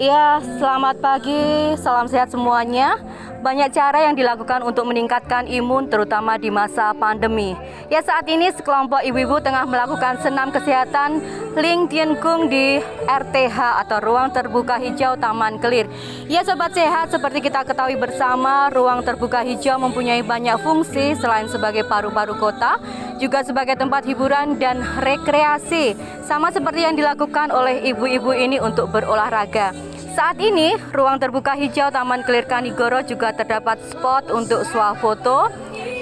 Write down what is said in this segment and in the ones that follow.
Ya, selamat pagi, salam sehat semuanya. Banyak cara yang dilakukan untuk meningkatkan imun terutama di masa pandemi. Ya saat ini sekelompok ibu-ibu tengah melakukan senam kesehatan Ling Tien Kung di RTH atau Ruang Terbuka Hijau Taman Kelir. Ya sobat sehat seperti kita ketahui bersama ruang terbuka hijau mempunyai banyak fungsi selain sebagai paru-paru kota juga sebagai tempat hiburan dan rekreasi. Sama seperti yang dilakukan oleh ibu-ibu ini untuk berolahraga. Saat ini, ruang terbuka hijau Taman Kelir Kanigoro juga terdapat spot untuk swafoto.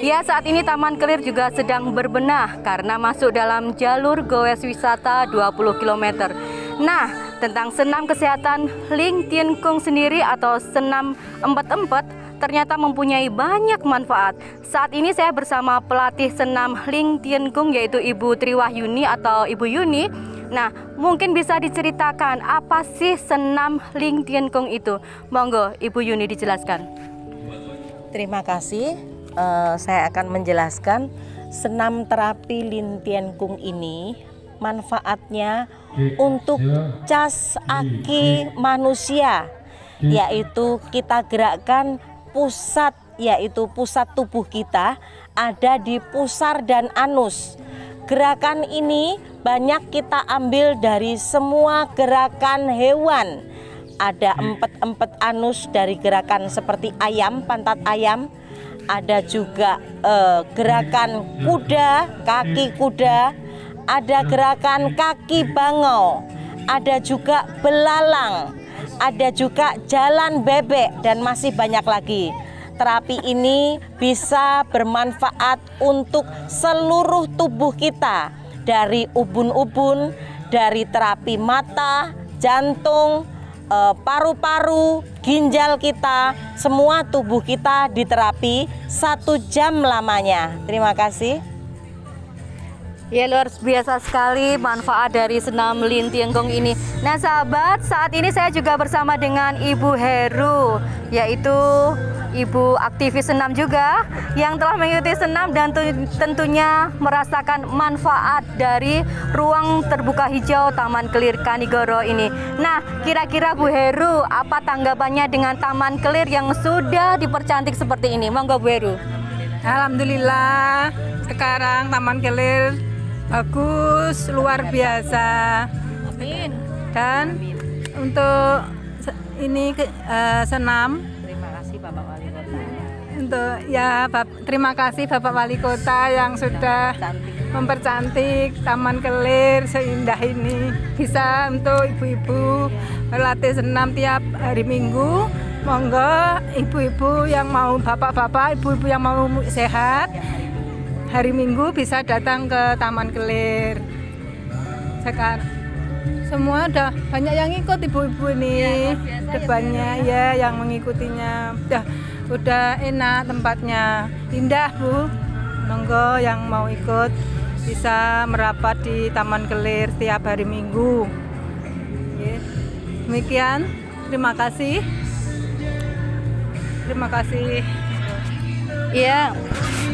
Ya, saat ini Taman Kelir juga sedang berbenah karena masuk dalam jalur goes wisata 20 km. Nah, tentang senam kesehatan Ling Tien Kung sendiri atau senam empat-empat ternyata mempunyai banyak manfaat. Saat ini saya bersama pelatih senam Ling Tien Kung yaitu Ibu Triwahyuni atau Ibu Yuni Nah, mungkin bisa diceritakan apa sih senam Ling Tien Kung itu? Monggo, Ibu Yuni dijelaskan. Terima kasih. Uh, saya akan menjelaskan senam terapi Lin Tien Kung ini manfaatnya untuk cas aki manusia yaitu kita gerakkan pusat yaitu pusat tubuh kita ada di pusar dan anus. Gerakan ini banyak kita ambil dari semua gerakan hewan. Ada empat-empat anus dari gerakan seperti ayam, pantat ayam. Ada juga eh, gerakan kuda, kaki kuda. Ada gerakan kaki bangau. Ada juga belalang. Ada juga jalan bebek dan masih banyak lagi terapi ini bisa bermanfaat untuk seluruh tubuh kita dari ubun-ubun, dari terapi mata, jantung, eh, paru-paru, ginjal kita, semua tubuh kita diterapi satu jam lamanya. Terima kasih. Ya luar biasa sekali manfaat dari senam lintiengkong ini. Nah sahabat, saat ini saya juga bersama dengan Ibu Heru, yaitu Ibu aktivis senam juga yang telah mengikuti senam dan tentunya merasakan manfaat dari ruang terbuka hijau Taman Kelir Kanigoro ini. Nah, kira-kira Bu Heru, apa tanggapannya dengan Taman Kelir yang sudah dipercantik seperti ini? Monggo Bu Heru. Alhamdulillah, sekarang Taman Kelir bagus, luar biasa. Dan untuk ini uh, senam. Untuk ya terima kasih Bapak Wali Kota yang sudah mempercantik Taman Kelir seindah ini. Bisa untuk ibu-ibu melatih senam tiap hari Minggu. Monggo ibu-ibu yang mau bapak-bapak ibu-ibu yang mau sehat hari Minggu bisa datang ke Taman Kelir. Sekarang semua udah banyak yang ikut ibu-ibu ini. Ya, depannya ya. yang mengikutinya. Udah udah enak tempatnya. Indah bu. Monggo yang mau ikut bisa merapat di Taman Kelir setiap hari Minggu. Demikian. Terima kasih. Terima kasih. Ya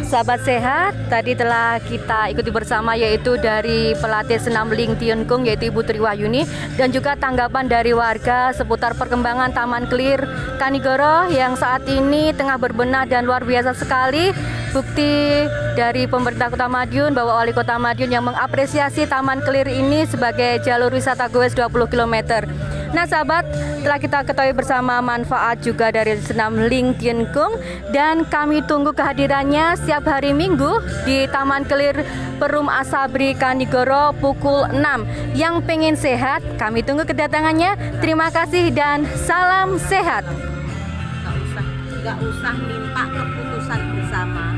Sahabat sehat, tadi telah kita ikuti bersama yaitu dari pelatih senam Ling Tiun Kung yaitu Ibu Triwahyuni dan juga tanggapan dari warga seputar perkembangan Taman Clear Kanigoro yang saat ini tengah berbenah dan luar biasa sekali bukti dari pemerintah Kota Madiun bahwa Wali Kota Madiun yang mengapresiasi Taman Clear ini sebagai jalur wisata goes 20 km. Nah sahabat, telah kita ketahui bersama manfaat juga dari senam Ling Tien Kung dan kami tunggu kehadirannya setiap hari Minggu di Taman Kelir Perum Asabri Kanigoro pukul 6. Yang pengen sehat, kami tunggu kedatangannya. Terima kasih dan salam sehat. Gak usah, usah minta keputusan bersama